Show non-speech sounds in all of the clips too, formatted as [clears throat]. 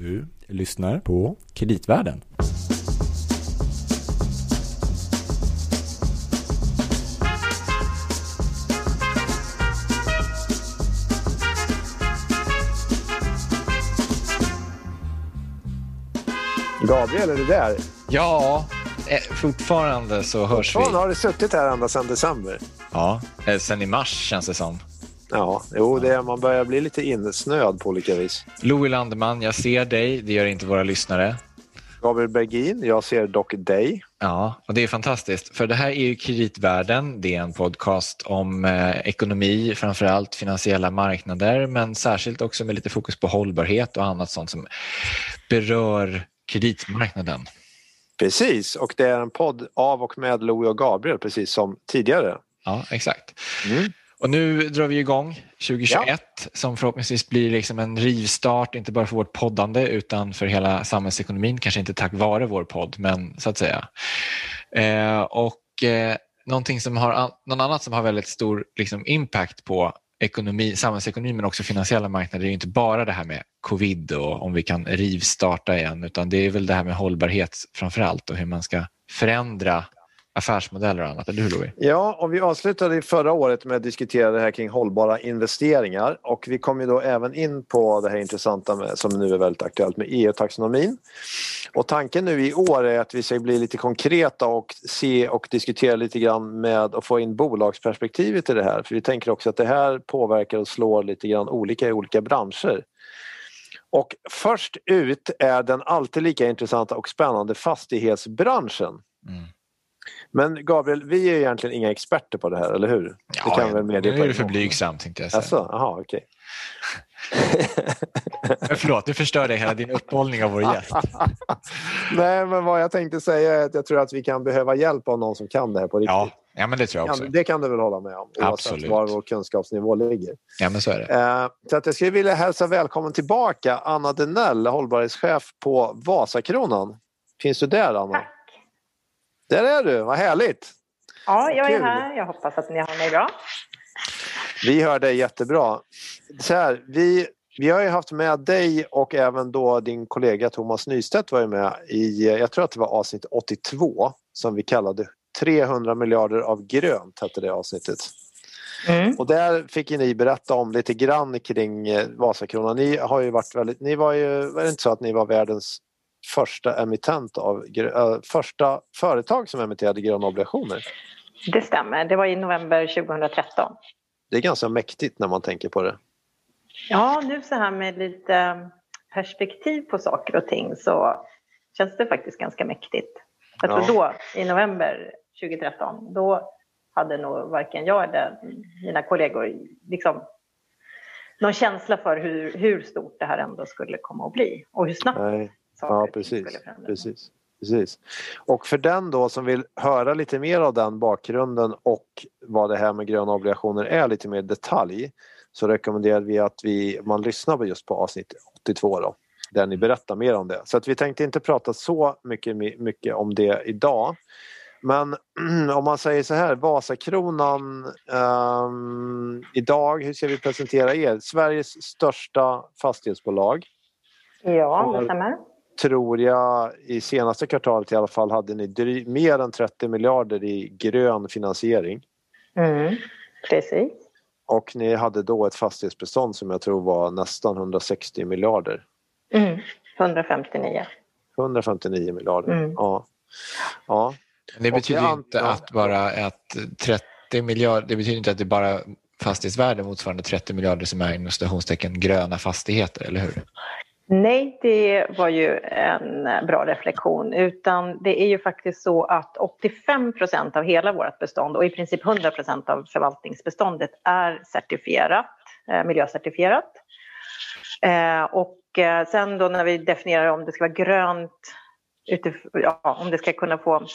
Du lyssnar på Kreditvärlden. Gabriel, är du där? Ja, eh, fortfarande så hörs vi. Fan, har du suttit här ända sedan december? Ja, eh, sen i mars känns det som. Ja, jo, det är, man börjar bli lite insnöad på olika vis. Louis Landeman, jag ser dig. Det gör inte våra lyssnare. Gabriel Bergin, jag ser dock dig. Ja, och det är fantastiskt. För det här är ju Kreditvärlden. Det är en podcast om eh, ekonomi, framförallt finansiella marknader, men särskilt också med lite fokus på hållbarhet och annat sånt som berör kreditmarknaden. Precis, och det är en podd av och med Louis och Gabriel, precis som tidigare. Ja, exakt. Mm. Och nu drar vi igång 2021 som förhoppningsvis blir liksom en rivstart, inte bara för vårt poddande utan för hela samhällsekonomin, kanske inte tack vare vår podd, men så att säga. Eh, och eh, någonting som har, någon annat som har väldigt stor liksom, impact på ekonomi, samhällsekonomi men också finansiella marknader är inte bara det här med covid och om vi kan rivstarta igen utan det är väl det här med hållbarhet framför allt och hur man ska förändra affärsmodeller och annat, eller hur Louis? Ja, och vi avslutade förra året med att diskutera det här kring hållbara investeringar och vi kom ju då även in på det här intressanta med, som nu är väldigt aktuellt med EU-taxonomin. Och tanken nu i år är att vi ska bli lite konkreta och se och diskutera lite grann med att få in bolagsperspektivet i det här för vi tänker också att det här påverkar och slår lite grann olika i olika branscher. Och först ut är den alltid lika intressanta och spännande fastighetsbranschen. Mm. Men Gabriel, vi är egentligen inga experter på det här, eller hur? Ja, det kan väl nu är du för blygsam tänkte jag säga. Jaha okej. Men Förlåt, nu förstörde jag hela din uppehållning av vår gäst. [laughs] Nej, men vad jag tänkte säga är att jag tror att vi kan behöva hjälp av någon som kan det här på riktigt. Ja, ja men det tror jag också. Det kan du väl hålla med om, Absolut. var vår kunskapsnivå ligger. Ja, men så är det. Eh, så att jag skulle vilja hälsa välkommen tillbaka Anna Denell, hållbarhetschef på Vasakronan. Finns du där, Anna? Där är du, vad härligt! Ja, jag är här. Jag hoppas att ni har mig bra. Vi hör dig jättebra. Så här, vi, vi har ju haft med dig och även då din kollega Thomas Nystedt var ju med i, jag tror att det var avsnitt 82 som vi kallade 300 miljarder av grönt hette det avsnittet. Mm. Och där fick ni berätta om lite grann kring eh, Vasakronan. Ni har ju varit väldigt, ni var ju, var det inte så att ni var världens första emittent av, äh, första företag som emitterade gröna obligationer? Det stämmer. Det var i november 2013. Det är ganska mäktigt när man tänker på det. Ja, nu så här med lite perspektiv på saker och ting så känns det faktiskt ganska mäktigt. Jag tror då, i november 2013, då hade nog varken jag eller mina kollegor liksom någon känsla för hur, hur stort det här ändå skulle komma att bli och hur snabbt Nej. Saker Ja, precis. precis. Precis. Och för den då som vill höra lite mer av den bakgrunden och vad det här med gröna obligationer är lite mer i detalj så rekommenderar vi att vi, man lyssnar på just på avsnitt 82 då, där ni berättar mer om det. Så att vi tänkte inte prata så mycket, mycket om det idag. Men [clears throat] om man säger så här, Vasakronan ehm, idag, hur ska vi presentera er? Sveriges största fastighetsbolag Ja, det stämmer. Tror jag i senaste kvartalet i alla fall hade ni dry- mer än 30 miljarder i grön finansiering. Mm. Precis. Och ni hade då ett fastighetsbestånd som jag tror var nästan 160 miljarder. Mm. 159. 159 miljarder. Mm. Ja. ja. Det betyder jag inte att bara att 30 miljarder, det betyder inte att det är bara fastighetsvärde motsvarande 30 miljarder som är inom gröna fastigheter, eller hur? Nej, det var ju en bra reflektion. Utan det är ju faktiskt så att 85 procent av hela vårt bestånd och i princip 100 procent av förvaltningsbeståndet är certifierat, eh, miljöcertifierat. Eh, och eh, sen då när vi definierar om det ska vara grönt, ja, om det ska kunna få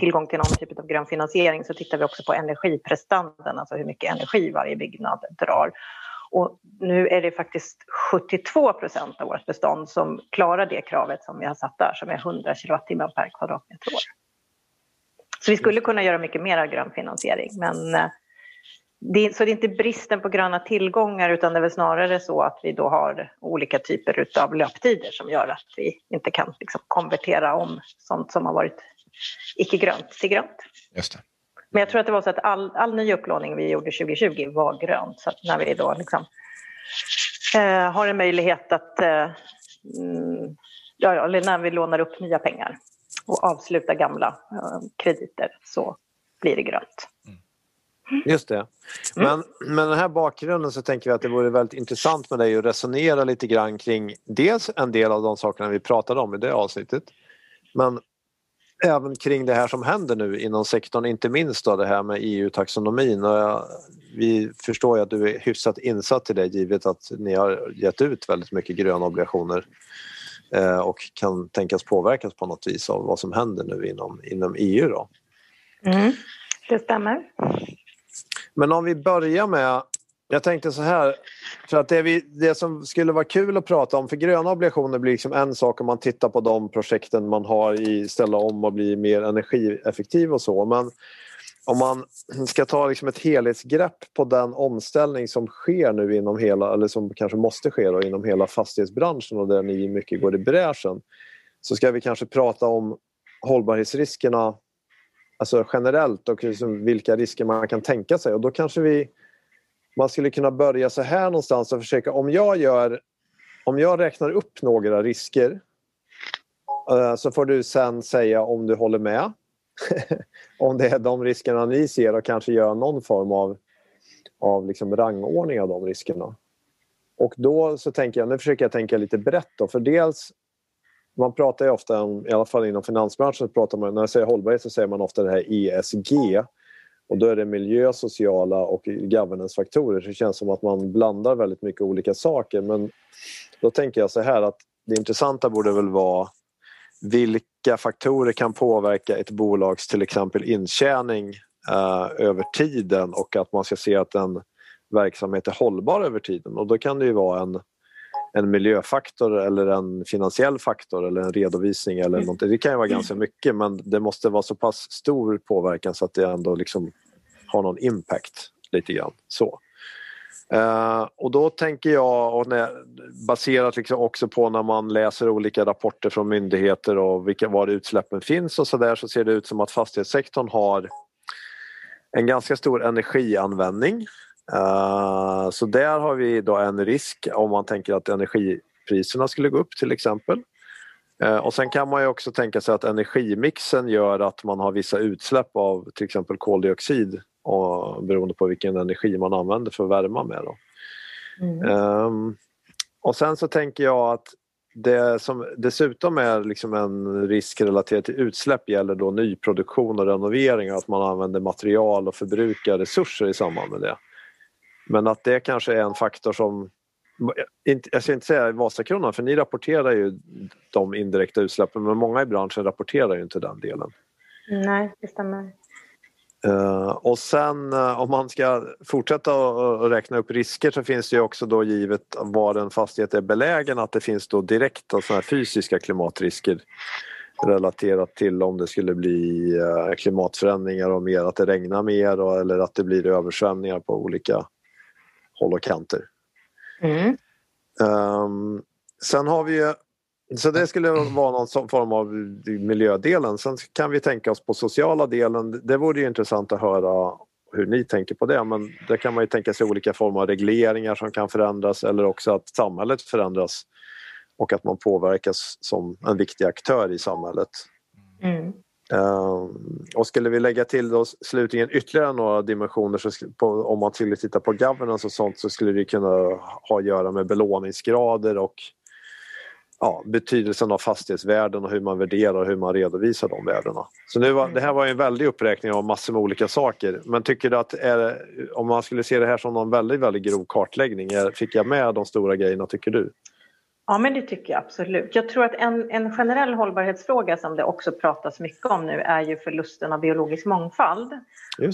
tillgång till någon typ av grön finansiering så tittar vi också på energiprestandan, alltså hur mycket energi varje byggnad drar. Och nu är det faktiskt 72 procent av vårt bestånd som klarar det kravet som vi har satt där, som är 100 kilowattimmar per kvadratmeter år. Så vi skulle kunna göra mycket mer av grön finansiering, men eh, det, så det är inte bristen på gröna tillgångar utan det är väl snarare så att vi då har olika typer av löptider som gör att vi inte kan liksom konvertera om sånt som har varit icke-grönt till grönt. Just det. Men jag tror att det var så att all, all ny upplåning vi gjorde 2020 var grönt. Så att när vi då liksom, eh, har en möjlighet att, eh, mm, ja, eller när vi lånar upp nya pengar och avslutar gamla eh, krediter så blir det grönt. Mm. Just det. Men med den här bakgrunden så tänker vi att det vore väldigt intressant med dig att resonera lite grann kring dels en del av de sakerna vi pratade om i det avsnittet men även kring det här som händer nu inom sektorn, inte minst då det här med EU-taxonomin. Vi förstår ju att du är hyfsat insatt i det givet att ni har gett ut väldigt mycket gröna obligationer eh, och kan tänkas påverkas på något vis av vad som händer nu inom, inom EU. Då. Mm, det stämmer. Men om vi börjar med jag tänkte så här, för att det, vi, det, som skulle vara kul att prata om, för gröna obligationer blir liksom en sak om man tittar på de projekten man har i ställa om och bli mer energieffektiv och så. Men om man ska ta liksom ett helhetsgrepp på den omställning som sker nu inom hela, eller som kanske måste ske då, inom hela fastighetsbranschen och där ni mycket går i bräschen. Så ska vi kanske prata om hållbarhetsriskerna alltså generellt och liksom vilka risker man kan tänka sig och då kanske vi man skulle kunna börja så här någonstans och försöka om jag gör om jag räknar upp några risker eh, så får du sen säga om du håller med. [laughs] om det är de riskerna ni ser och kanske göra någon form av, av liksom rangordning av de riskerna. Och då så tänker jag, nu försöker jag tänka lite brett då, för dels man pratar ju ofta om, i alla fall inom finansbranschen, pratar man, när jag säger hållbarhet så säger man ofta det här ESG och då är det miljö, sociala och governance-faktorer. Så det känns som att man blandar väldigt mycket olika saker. Men då tänker jag så här att det intressanta borde väl vara vilka faktorer kan påverka ett bolags till exempel intjäning eh, över tiden och att man ska se att en verksamhet är hållbar över tiden. Och då kan det ju vara en, en miljöfaktor eller en finansiell faktor eller en redovisning eller mm. någonting. Det kan ju vara ganska mycket men det måste vara så pass stor påverkan så att det ändå liksom har någon impact lite grann. Så. Uh, och då tänker jag, och när, baserat liksom också på när man läser olika rapporter från myndigheter och vilka, var utsläppen finns och så där så ser det ut som att fastighetssektorn har en ganska stor energianvändning. Uh, så där har vi då en risk om man tänker att energipriserna skulle gå upp till exempel. Uh, och sen kan man ju också tänka sig att energimixen gör att man har vissa utsläpp av till exempel koldioxid och, beroende på vilken energi man använder för att värma med. Då. Mm. Um, och sen så tänker jag att det som dessutom är liksom en risk relaterad till utsläpp gäller då nyproduktion och renovering och att man använder material och förbrukar resurser i samband med det. Men att det kanske är en faktor som jag ska inte säga Vasakronan för ni rapporterar ju de indirekta utsläppen men många i branschen rapporterar ju inte den delen. Nej, det stämmer. Uh, och sen uh, om man ska fortsätta att räkna upp risker så finns det ju också då givet var en fastighet är belägen att det finns då direkta såna fysiska klimatrisker relaterat till om det skulle bli uh, klimatförändringar och mer att det regnar mer och, eller att det blir översvämningar på olika håll och kanter. Mm. Um, sen har vi ju så det skulle vara någon form av miljödelen. Sen kan vi tänka oss på sociala delen. Det vore ju intressant att höra hur ni tänker på det men det kan man ju tänka sig olika former av regleringar som kan förändras eller också att samhället förändras och att man påverkas som en viktig aktör i samhället. Mm. Ehm, och skulle vi lägga till då slutligen ytterligare några dimensioner så på, om man skulle titta på governance och sånt så skulle det kunna ha att göra med belåningsgrader och ja, betydelsen av fastighetsvärden och hur man värderar och hur man redovisar de värdena. Så nu var, det här var en väldig uppräkning av massor med olika saker. Men tycker du att är, om man skulle se det här som någon väldigt, väldigt grov kartläggning, är, fick jag med de stora grejerna tycker du? Ja, men det tycker jag absolut. Jag tror att en, en generell hållbarhetsfråga som det också pratas mycket om nu är ju förlusten av biologisk mångfald.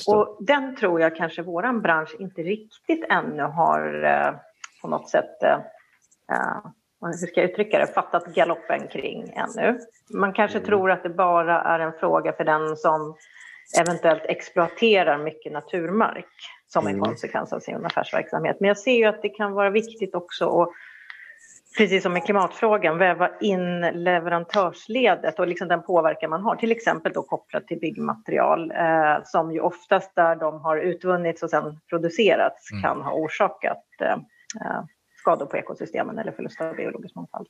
Och den tror jag kanske våran bransch inte riktigt ännu har eh, på något sätt eh, eh hur ska jag uttrycka det, fattat galoppen kring ännu. Man kanske mm. tror att det bara är en fråga för den som eventuellt exploaterar mycket naturmark som en mm. konsekvens av sin affärsverksamhet. Men jag ser ju att det kan vara viktigt också att precis som med klimatfrågan, väva in leverantörsledet och liksom den påverkan man har, till exempel då kopplat till byggmaterial eh, som ju oftast där de har utvunnits och sen producerats mm. kan ha orsakat eh, eh skador på ekosystemen eller förlust av biologisk mångfald.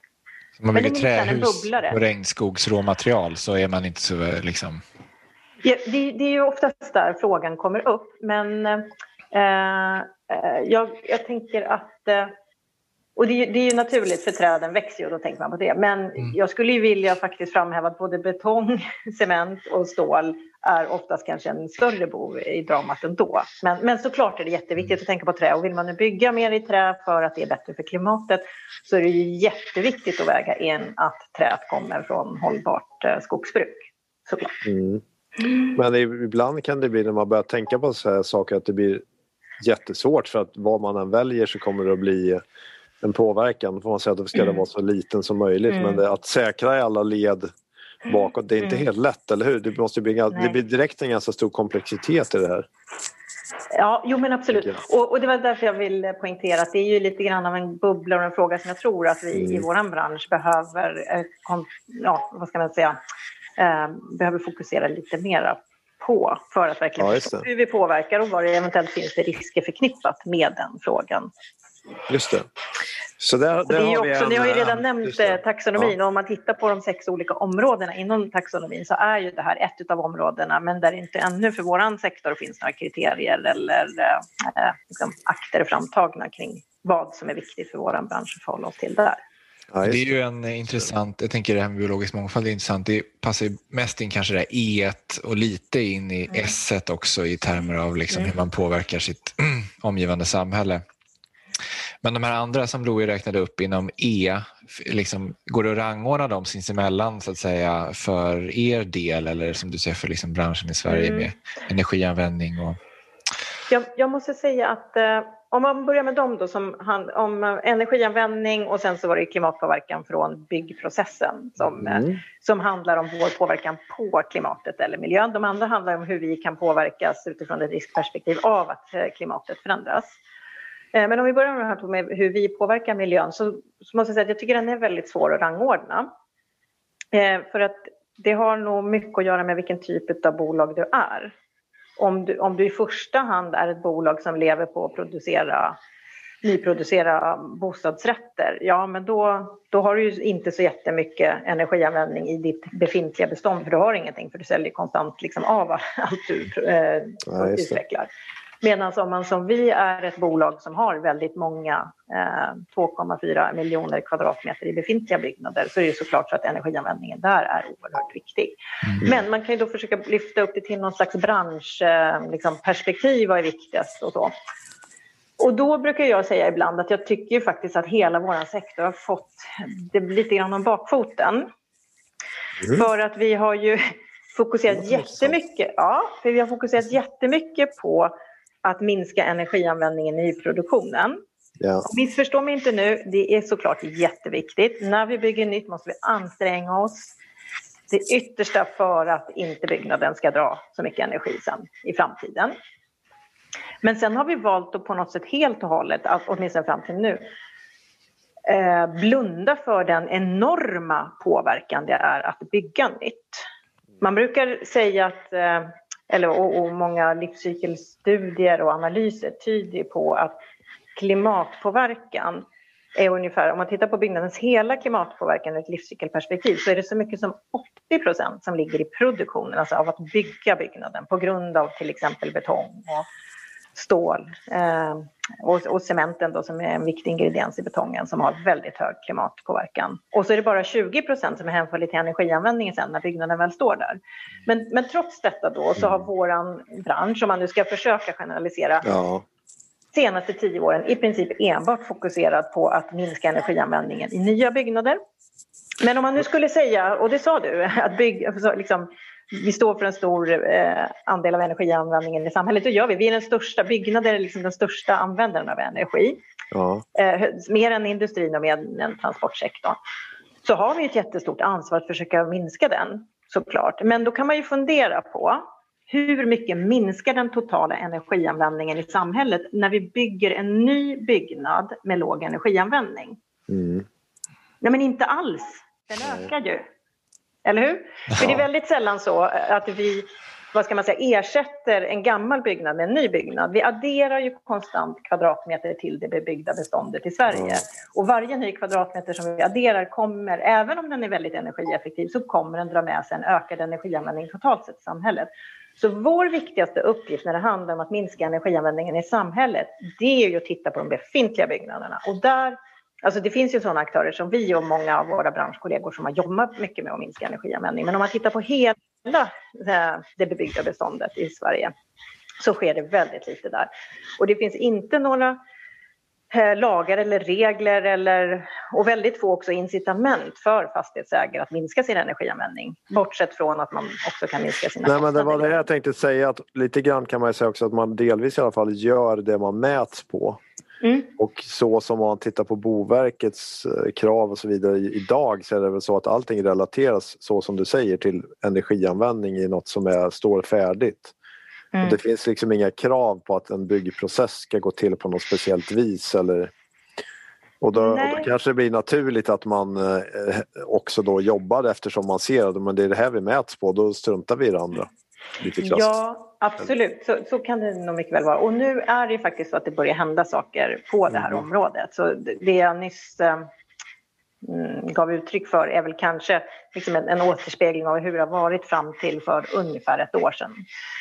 Om man bygger trähus och regnskogsråmaterial så är man inte så eh, liksom... Ja, det, det, är ju oftast där frågan kommer upp men eh, eh jag, jag tänker att och det är, det är ju naturligt för träden växer och då tänker man på det. Men mm. jag skulle ju vilja faktiskt framhäva att både betong, [laughs] cement och stål är oftast kanske en större bov i dramat ändå. Men, men såklart är det jätteviktigt att tänka på trä och vill man nu bygga mer i trä för att det är bättre för klimatet så är det ju jätteviktigt att väga in att träet kommer från hållbart eh, skogsbruk. Såklart. Mm. Men ibland kan det bli när man börjar tänka på så här saker att det blir jättesvårt för att vad man än väljer så kommer det att bli en påverkan. Får man säga att det ska mm. vara så liten som möjligt mm. men det, att säkra i alla led bakåt, det är inte mm. helt lätt, eller hur? Det, måste bli, det blir direkt en ganska stor komplexitet i det här. Ja, jo men absolut. Och, och, det var därför jag vill poängtera att det är ju lite grann av en bubbla och en fråga som jag tror att vi mm. i vår bransch behöver, eh, ja, vad ska man säga, eh, behöver fokusera lite mera på för att verkligen ja, förstå hur vi påverkar och vad det eventuellt finns för risker förknippat med den frågan. Just det. Så där, där det är har också, en, ni har ju redan nämnt taxonomin ja. och om man tittar på de sex olika områdena inom taxonomin så är ju det här ett av områdena men där inte ännu för vår sektor finns några kriterier eller eh, liksom, akter framtagna kring vad som är viktigt för vår bransch att förhålla oss till där. Ja, det är ju en intressant, jag tänker det här med biologisk mångfald är intressant. Det passar mest in kanske det E och lite in i mm. S också i termer av liksom mm. hur man påverkar sitt [clears throat] omgivande samhälle. Men de här andra som Louis räknade upp inom E, liksom, går det att rangordna dem sinsemellan så att säga för er del eller som du säger för liksom, branschen i Sverige mm. med energianvändning? Och... Jag, jag måste säga att eh, om man börjar med dem då som hand, om energianvändning och sen så var det klimatpåverkan från byggprocessen som, eh, mm. som handlar om vår påverkan på klimatet eller miljön. De andra handlar om hur vi kan påverkas utifrån ett riskperspektiv av att eh, klimatet förändras. Eh, men om vi börjar med, här med hur vi påverkar miljön så, så måste jag säga att jag tycker den är väldigt svår att rangordna. Eh, för att det har nog mycket att göra med vilken typ av bolag du är. Om du, om du i första hand är ett bolag som lever på att producera nyproducera bostadsrätter, ja men då, då har du ju inte så jättemycket energianvändning i ditt befintliga bestånd för du har ingenting för du säljer konstant liksom av allt du eh, ja, utvecklar. Medan om man som vi är ett bolag som har väldigt många, eh, 2,4 miljoner kvadratmeter i befintliga byggnader, så är det såklart så att energianvändningen där är oerhört viktig. Mm. Men man kan ju då försöka lyfta upp det till någon slags branschperspektiv, eh, liksom vad är viktigast och så. Och då brukar jag säga ibland att jag tycker faktiskt att hela vår sektor har fått det lite grann om bakfoten. Mm. För att vi har ju fokuserat jättemycket, ja, för vi har fokuserat jättemycket på att minska energianvändningen i produktionen. Ja. Missförstå mig inte nu, det är såklart jätteviktigt. När vi bygger nytt måste vi anstränga oss det yttersta för att inte byggnaden ska dra så mycket energi sen i framtiden. Men sen har vi valt att på något sätt helt och hållet, åtminstone fram till nu, eh, blunda för den enorma påverkan det är att bygga nytt. Man brukar säga att eh, eller, och, och många livscykelstudier och analyser tyder på att klimatpåverkan är ungefär, om man tittar på byggnadens hela klimatpåverkan ur ett livscykelperspektiv så är det så mycket som 80 procent som ligger i produktionen, alltså av att bygga byggnaden på grund av till exempel betong och stål. Eh, och, och cementen då, som är en viktig ingrediens i betongen som har väldigt hög klimatpåverkan. Och så är det bara 20 procent som är hänförligt till energianvändningen sen när byggnaden väl står där. Men, men trots detta då så har våran bransch, om man nu ska försöka generalisera, ja. senaste tio åren i princip enbart fokuserat på att minska energianvändningen i nya byggnader. Men om man nu skulle säga, och det sa du, att bygg, liksom, vi står för en stor eh, andel av energianvändningen i samhället. Det gör vi. Vi är den största, byggnader är liksom den största användaren av energi. Ja. Eh, mer än industrin och mer än transportsektorn. Så har vi ett jättestort ansvar att försöka minska den såklart. Men då kan man ju fundera på hur mycket minskar den totala energianvändningen i samhället när vi bygger en ny byggnad med låg energianvändning? Mm. Nej, men inte alls. Den ökar ju. Eller hur? Ja. För det är väldigt sällan så att vi vad ska man säga, ersätter en gammal byggnad med en ny byggnad. Vi adderar ju konstant kvadratmeter till det bebyggda beståndet i Sverige. Och varje ny kvadratmeter som vi adderar kommer, även om den är väldigt energieffektiv, så kommer den dra med sig en ökad energianvändning totalt sett i samhället. Så vår viktigaste uppgift när det handlar om att minska energianvändningen i samhället, det är ju att titta på de befintliga byggnaderna. Och där, alltså det finns ju sådana aktörer som vi och många av våra branschkollegor som har jobbat mycket med att minska energianvändning. Men om man tittar på hela det bebyggda beståndet i Sverige så sker det väldigt lite där. Och det finns inte några eh, lagar eller regler eller, och väldigt få också incitament för fastighetsägare att minska sin energianvändning. Bortsett från att man också kan minska sina Nej, men Det var det jag tänkte säga, att lite grann kan man säga också att man delvis i alla fall gör det man mäts på. Mm. Och så som man tittar på Boverkets eh, krav och så vidare idag så är det väl så att allting relateras så som du säger till energianvändning i något som är, står färdigt. Mm. Och det finns liksom inga krav på att en byggprocess ska gå till på något speciellt vis eller och då, och då, kanske det blir naturligt att man eh, också då jobbar eftersom man ser att det är det här vi mäts på, då struntar vi i det andra. Lite krasst. Ja, absolut. Så, så kan det nog mycket väl vara. Och nu är det faktiskt så att det börjar hända saker på det här mm. området. Så det jag nyss eh, mm, gav uttryck för är väl kanske liksom en, en återspegling av hur det har varit fram till för ungefär ett år sedan.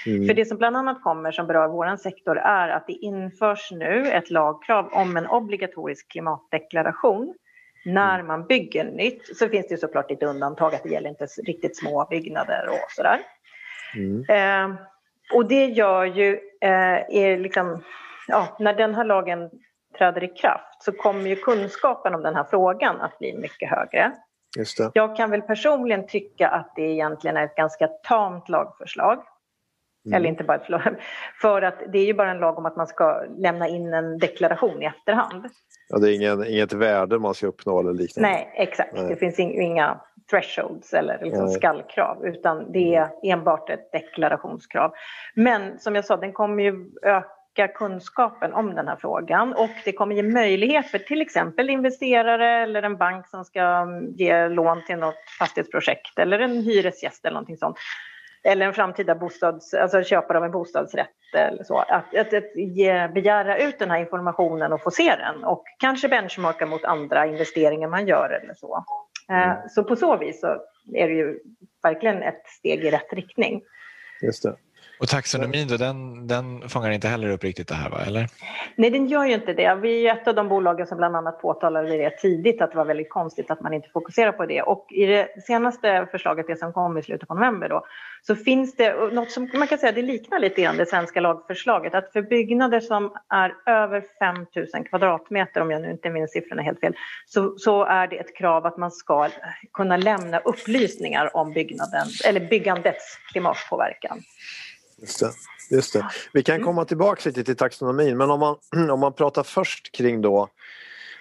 Mm. För det som bland annat kommer som berör vår sektor är att det införs nu ett lagkrav om en obligatorisk klimatdeklaration när mm. man bygger nytt så finns det såklart lite undantag att det gäller inte riktigt små byggnader och sådär. Mm. Eh, och det gör ju, eh, är liksom, ja, när den här lagen träder i kraft så kommer ju kunskapen om den här frågan att bli mycket högre. Jag kan väl personligen tycka att det egentligen är ett ganska tamt lagförslag. Mm. Eller inte bara ett förslag, [laughs] för att det är ju bara en lag om att man ska lämna in en deklaration i efterhand. Ja, det är ingen, inget värde man ska uppnå eller liknande? Nej, exakt. Nej. Det finns inga thresholds eller liksom skallkrav utan det är enbart ett deklarationskrav. Men som jag sa, den kommer ju öka kunskapen om den här frågan och det kommer ge möjlighet för till exempel investerare eller en bank som ska ge lån till något fastighetsprojekt eller en hyresgäst eller någonting sånt eller en framtida bostads, alltså köpare av en bostadsrätt eller så, att, att, att ge, begära ut den här informationen och få se den och kanske benchmarka mot andra investeringar man gör eller så. Eh, mm. Så på så vis så är det ju verkligen ett steg i rätt riktning. Just det. Och taxonomin då, den, den fångar inte heller upp riktigt det här va? eller? Nej den gör ju inte det. Vi är ett av de bolagen som bland annat påtalade det tidigt att det var väldigt konstigt att man inte fokuserar på det. Och i det senaste förslaget, det som kom i slutet på november då, så finns det något som man kan säga det liknar lite grann det svenska lagförslaget att för byggnader som är över 5 000 kvadratmeter, om jag nu inte minns siffrorna helt fel, så, så är det ett krav att man ska kunna lämna upplysningar om byggnaden, eller byggandets klimatpåverkan. Just det. Just det. Vi kan komma tillbaka lite till taxonomin men om man, [clears throat] om man pratar först kring då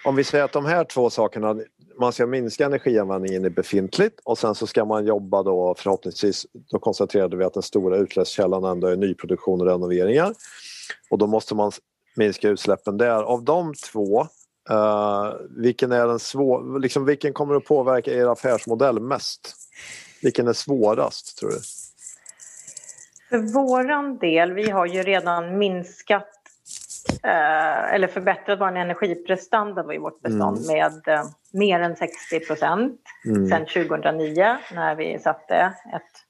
om vi säger att de här två sakerna, man ska minska energianvändningen i befintligt och sen så ska man jobba då förhoppningsvis, då konstaterade vi att den stora utsläppskällan ändå är nyproduktion och renoveringar. Och då måste man minska utsläppen där. Av de två, uh, vilken är den svår, liksom vilken kommer att påverka er affärsmodell mest? Vilken är svårast tror du? För våran del, vi har ju redan minskat eh, eller förbättrat vår energiprestanda i vårt bestånd mm. med eh, mer än 60 procent mm. sedan 2009 när vi satte ett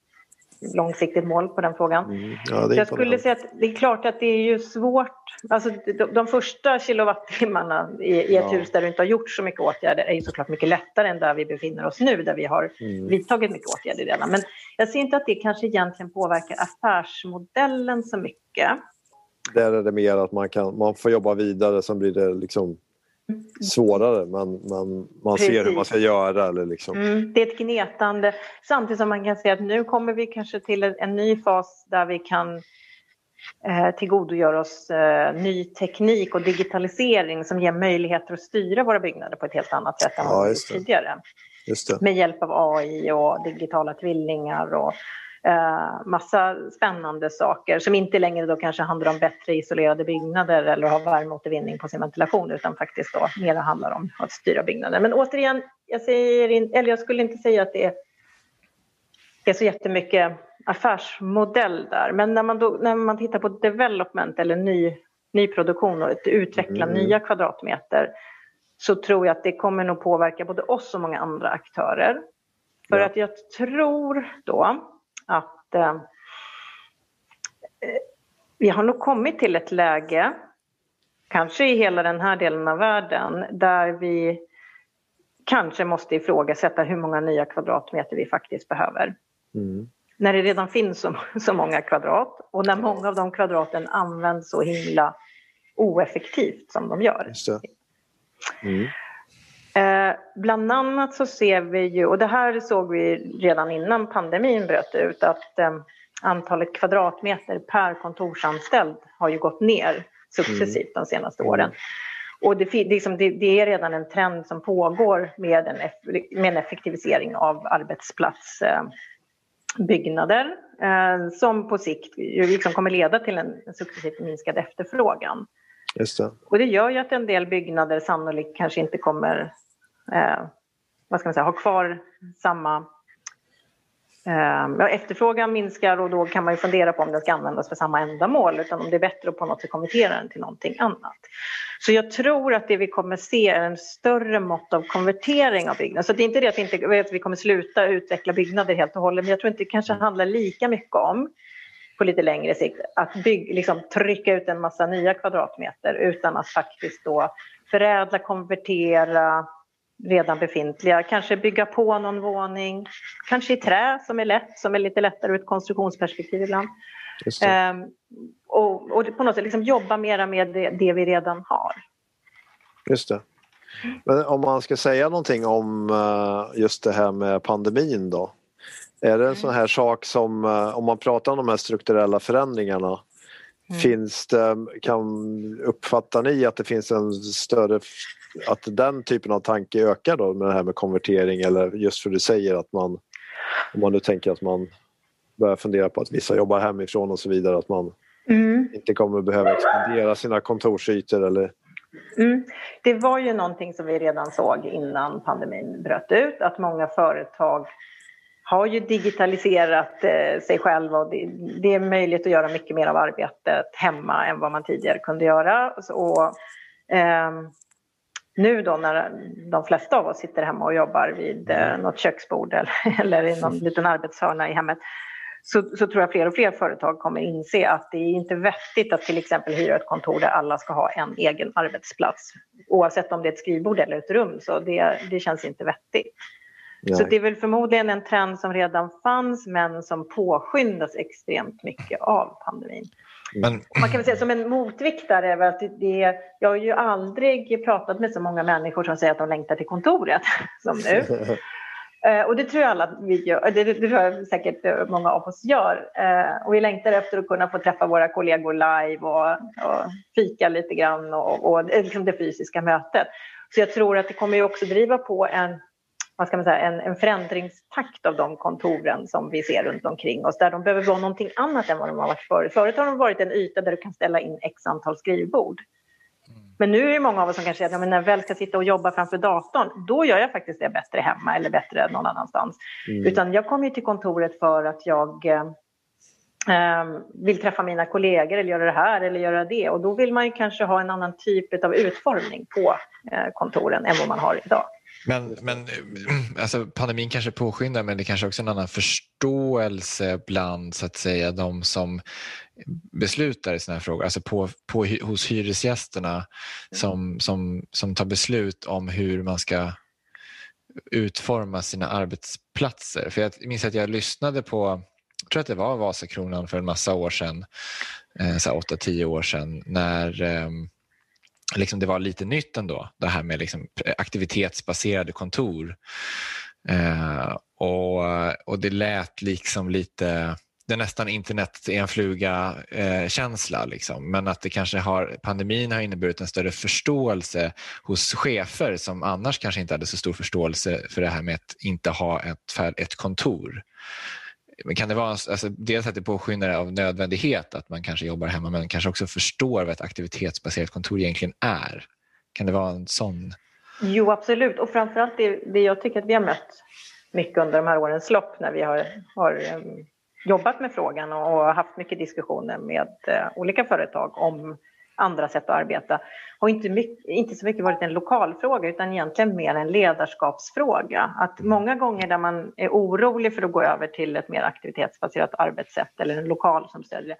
långsiktigt mål på den frågan. Mm. Ja, jag skulle säga att det är klart att det är ju svårt. Alltså, de, de första kilowattimmarna i, i ett ja. hus där du inte har gjort så mycket åtgärder är ju såklart mycket lättare än där vi befinner oss nu där vi har mm. vidtagit mycket åtgärder redan. Men jag ser inte att det kanske egentligen påverkar affärsmodellen så mycket. Där är det mer att man, kan, man får jobba vidare, sen blir det liksom svårare men man Precis. ser hur man ska göra. Eller liksom. Mm, det är ett gnetande samtidigt som man kan se att nu kommer vi kanske till en, en ny fas där vi kan eh, tillgodogöra oss eh, ny teknik och digitalisering som ger möjligheter att styra våra byggnader på ett helt annat sätt än ja, tidigare. Med hjälp av AI och digitala tvillingar och eh, massa spännande saker som inte längre då kanske handlar om bättre isolerade byggnader eller ha värmeåtervinning på sin ventilation utan faktiskt då mer handlar om att styra byggnader. Men återigen, jag, säger in, eller jag skulle inte säga att det är, det är så jättemycket affärsmodell där. Men när man, då, när man tittar på development eller ny, nyproduktion och att utveckla mm. nya kvadratmeter så tror jag att det kommer nog påverka både oss och många andra aktörer. För ja. att jag tror då att eh, eh, vi har nog kommit till ett läge, kanske i hela den här delen av världen, där vi kanske måste ifrågasätta hur många nya kvadratmeter vi faktiskt behöver. Mm. När det redan finns så, så många kvadrat och när många av de kvadraten används så himla oeffektivt som de gör. Mm. Eh, bland annat så ser vi ju, och det här såg vi redan innan pandemin bröt ut, att eh, antalet kvadratmeter per kontorsanställd har ju gått ner successivt mm. de senaste åren. Och det, liksom, det, det, är redan en trend som pågår med en, med en effektivisering av arbetsplatsbyggnader eh, som på sikt liksom kommer leda till en successivt minskad efterfrågan. Just det. Och det gör ju att en del byggnader sannolikt kanske inte kommer eh, vad ska man säga, ha kvar samma eh, efterfrågan minskar och då kan man ju fundera på om den ska användas för samma ändamål utan om det är bättre att på något sätt konvertera den till någonting annat. Så jag tror att det vi kommer se är en större mått av konvertering av byggnader. Så det är inte det att, inte, att vi kommer sluta utveckla byggnader helt och hållet men jag tror inte det kanske handlar lika mycket om på lite längre sikt att bygg, liksom, trycka ut en massa nya kvadratmeter utan att faktiskt då förädla, konvertera redan befintliga, kanske bygga på någon våning, kanske i trä som är lätt, som är lite lättare ur ett konstruktionsperspektiv ibland. Ehm, och, och, på något sätt liksom jobba mera med det, det vi redan har. Just det. Men om man ska säga någonting om eh, just det här med pandemin då? Är det en sån här sak som, eh, om man pratar om de här strukturella förändringarna, mm. finns det, kan, uppfattar ni att det finns en större, att den typen av tanke ökar då med det här med konvertering eller just för du säger att man, om man nu tänker att man börjar fundera på att vissa jobbar hemifrån och så vidare, att man mm. inte kommer behöva expandera sina kontorsytor eller Mm. Det var ju någonting som vi redan såg innan pandemin bröt ut, att många företag har ju digitaliserat eh, sig själva och det, det, är möjligt att göra mycket mer av arbetet hemma än vad man tidigare kunde göra. Och, eh, nu då när de flesta av oss sitter hemma och jobbar vid eh, något köksbord eller, [laughs] eller i någon liten arbetshörna i hemmet så, så, tror jag fler och fler företag kommer inse att det är inte vettigt att till exempel hyra ett kontor där alla ska ha en egen arbetsplats. Oavsett om det är ett skrivbord eller ett rum, så det, det känns inte vettigt. Så det är väl förmodligen en trend som redan fanns men som påskyndas extremt mycket av pandemin. Men... Man kan väl säga som en motvikt där är att det, jag har ju aldrig pratat med så många människor som säger att de längtar till kontoret [laughs] som nu. [laughs] Eh, och det tror jag alla vi gör, det, det tror jag säkert många av oss gör. Eh, och vi längtar efter att kunna få träffa våra kollegor live och, och fika lite grann och, och liksom det fysiska mötet. Så jag tror att det kommer ju också driva på en vad ska man säga, en, en förändringstakt av de kontoren som vi ser runt omkring oss, där de behöver vara någonting annat än vad de har varit förut. Förut har de varit en yta där du kan ställa in x antal skrivbord. Mm. Men nu är det många av oss som kanske säger att när jag väl ska sitta och jobba framför datorn, då gör jag faktiskt det bättre hemma eller bättre någon annanstans. Mm. Utan jag kommer till kontoret för att jag eh, ehm, vill träffa mina kollegor eller göra det här eller göra det. Och då vill man ju kanske ha en annan typ av utformning på eh, kontoren än vad man har idag. Men, men alltså, pandemin kanske påskyndar men det kanske också är en annan förståelse bland så att säga de som beslutar i sådana här frågor, alltså på, på, hos hyresgästerna som, som, som tar beslut om hur man ska utforma sina arbetsplatser. För jag minns att jag lyssnade på, jag tror att det var Vasakronan för en massa år sedan, eh, 8-10 år sedan, när eh, liksom det var lite nytt ändå, det här med liksom aktivitetsbaserade kontor. Eh, och, och det lät liksom lite det är nästan internet är en fluga-känsla. Eh, liksom. Men att det kanske har, pandemin har inneburit en större förståelse hos chefer som annars kanske inte hade så stor förståelse för det här med att inte ha ett, ett kontor. Men kan det vara alltså, dels att det påskyndar av nödvändighet att man kanske jobbar hemma men kanske också förstår vad ett aktivitetsbaserat kontor egentligen är? Kan det vara en sån? Jo, absolut. Och framförallt det, det jag tycker att vi har mött mycket under de här årens lopp när vi har, har um, jobbat med frågan och haft mycket diskussioner med uh, olika företag om andra sätt att arbeta har inte, mycket, inte så mycket varit en lokalfråga utan egentligen mer en ledarskapsfråga. Att många gånger där man är orolig för att gå över till ett mer aktivitetsbaserat arbetssätt eller en lokal som stödjer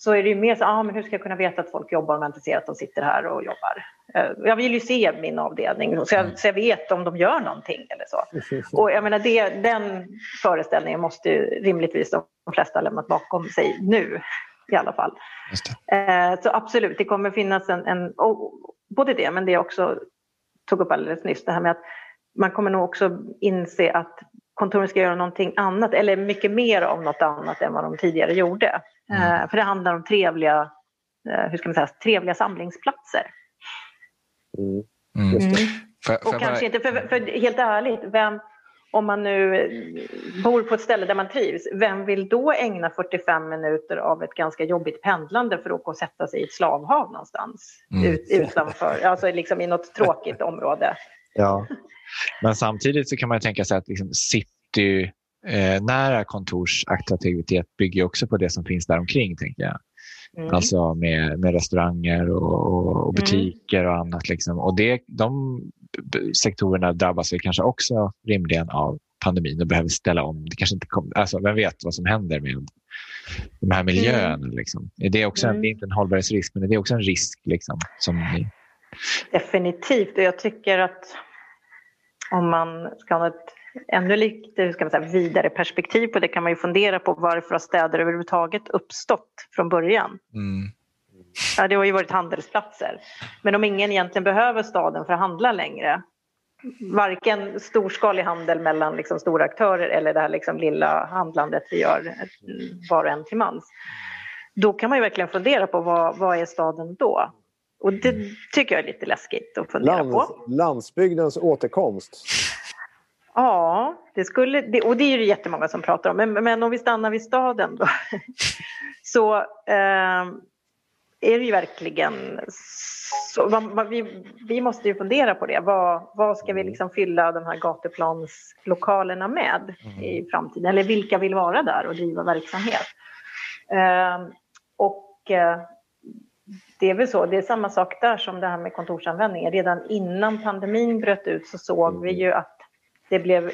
så är det ju mer så, ah, men hur ska jag kunna veta att folk jobbar om jag inte ser att de sitter här och jobbar? Eh, jag vill ju se min avdelning så jag, så jag vet om de gör någonting eller så. Och jag menar, det, den föreställningen måste ju rimligtvis de flesta ha lämnat bakom sig nu i alla fall. Eh, så absolut, det kommer finnas en, en både det men det jag också tog upp alldeles nyss, det här med att man kommer nog också inse att kontoren ska göra någonting annat eller mycket mer av något annat än vad de tidigare gjorde. Mm. Eh, för det handlar om trevliga, eh, hur ska man säga, trevliga samlingsplatser. Mm. Mm. För och kanske inte, för, för, helt ärligt, vem, om man nu bor på ett ställe där man trivs, vem vill då ägna 45 minuter av ett ganska jobbigt pendlande för att åka och sätta sig i ett slavhav någonstans mm. ut, utanför, alltså liksom i något tråkigt område? Ja, men samtidigt så kan man tänka sig att liksom city eh, nära kontorsaktivitet bygger också på det som finns där omkring tänker jag. Mm. Alltså med, med restauranger och, och butiker mm. och annat. Liksom. Och det, de sektorerna drabbas vi kanske också rimligen av pandemin och behöver ställa om. Det kanske inte kom, alltså, vem vet vad som händer med de här miljöerna? Mm. Liksom. Är det, också mm. det är inte en hållbarhetsrisk, men det är också en risk. Liksom, som ni... Definitivt. Och jag tycker att om man ska ha ett ännu lite ska man säga, vidare perspektiv på det kan man ju fundera på varför har städer överhuvudtaget uppstått från början? Mm. Ja, det har ju varit handelsplatser. Men om ingen egentligen behöver staden för att handla längre, varken storskalig handel mellan liksom stora aktörer eller det här liksom lilla handlandet vi gör var och en till mans, då kan man ju verkligen fundera på vad, vad är staden då? Och det tycker jag är lite läskigt att fundera Lands, på. Landsbygdens återkomst. Ja, det skulle, det, och det är det jättemånga som pratar om. Men, men om vi stannar vid staden då. [laughs] så eh, är det ju verkligen så, man, man, vi, vi, måste ju fundera på det. Vad, vad ska vi liksom fylla de här gatuplanslokalerna med mm. i framtiden? Eller vilka vill vara där och driva verksamhet? Eh, och eh, det är väl så, det är samma sak där som det här med kontorsanvändning. Redan innan pandemin bröt ut så såg vi ju att det blev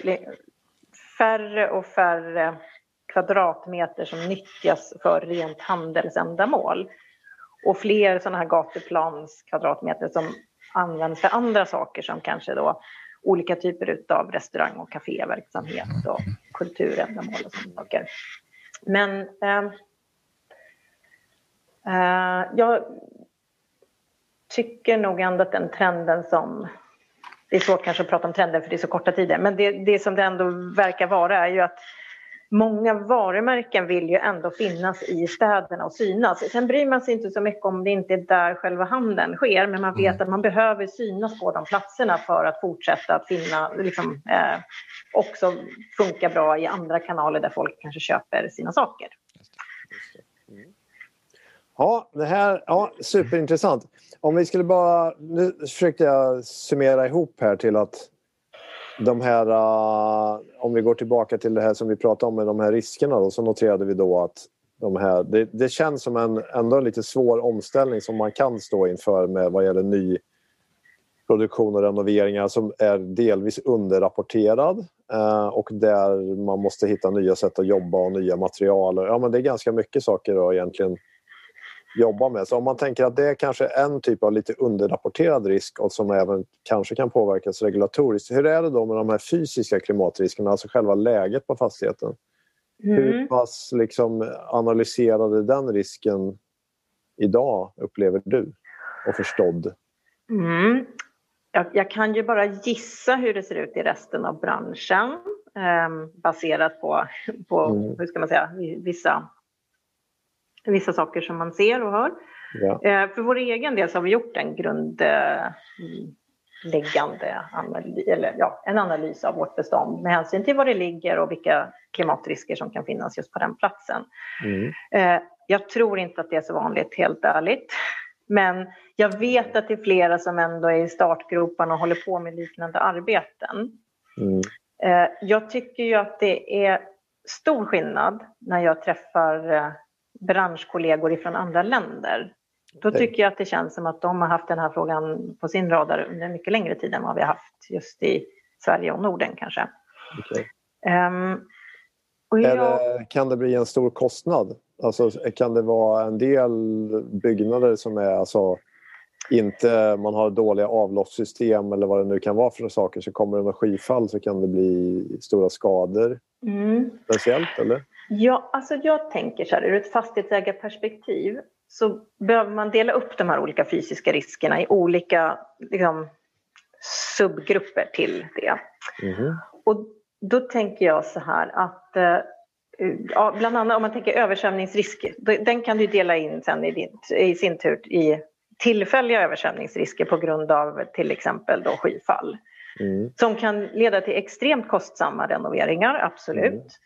färre och färre kvadratmeter som nyttjas för rent handelsändamål och fler sådana här gatuplanskvadratmeter som används för andra saker som kanske då olika typer av restaurang och kaféverksamhet och kulturändamål och sådana saker. Men eh, eh, jag tycker nog ändå att den trenden som det är svårt kanske att prata om trender för det är så korta tider, men det, det som det ändå verkar vara är ju att många varumärken vill ju ändå finnas i städerna och synas. Sen bryr man sig inte så mycket om det inte är där själva handeln sker, men man vet mm. att man behöver synas på de platserna för att fortsätta att finna, liksom, eh, också funka bra i andra kanaler där folk kanske köper sina saker. Ja, det här ja, superintressant. Om vi skulle bara... Nu försökte jag summera ihop här till att de här... Uh, om vi går tillbaka till det här som vi pratade om med de här riskerna då, så noterade vi då att de här, det, det känns som en ändå en lite svår omställning som man kan stå inför med vad gäller ny produktion och renoveringar som är delvis underrapporterad eh, och där man måste hitta nya sätt att jobba och nya material. Ja, men det är ganska mycket saker då egentligen jobba med. Så om man tänker att det är kanske en typ av lite underrapporterad risk och som även kanske kan påverkas regulatoriskt. Hur är det då med de här fysiska klimatriskerna, alltså själva läget på fastigheten? Mm. Hur pass liksom analyserade den risken idag upplever du och förstådd? Mm. Jag, jag, kan ju bara gissa hur det ser ut i resten av branschen eh, baserat på, på mm. hur ska man säga, vissa vissa saker som man ser och hör. Ja. Eh, för vår egen del så har vi gjort en grund, bakomliggande analys, eller ja, en analys av vårt bestånd med hänsyn till var det ligger och vilka klimatrisker som kan finnas just på den platsen. Mm. Eh, jag tror inte att det är så vanligt, helt ärligt. Men jag vet att det är flera som ändå är i startgroparna och håller på med liknande arbeten. Mm. Eh, jag tycker ju att det är stor skillnad när jag träffar branschkollegor från andra länder. Då tycker jag att det känns som att de har haft den här frågan på sin radar under mycket längre tid än vad vi har haft just i Sverige och Norden kanske. Okay. Um, jag... det, kan det bli en stor kostnad? Alltså, kan det vara en del byggnader som är alltså, inte, man har dåliga avloppssystem eller vad det nu kan vara för saker så kommer det skyfall så kan det bli stora skador. Mm. Speciellt eller? Ja, alltså jag tänker så här ur ett fastighetsägarperspektiv så behöver man dela upp de här olika fysiska riskerna i olika liksom, subgrupper till det. Mm. Och då tänker jag så här att eh, ja, bland annat om man tänker översvämningsrisker, den kan du dela in sen i, din, i sin tur i tillfälliga översvämningsrisker på grund av till exempel då skyfall. Mm. Som kan leda till extremt kostsamma renoveringar, absolut.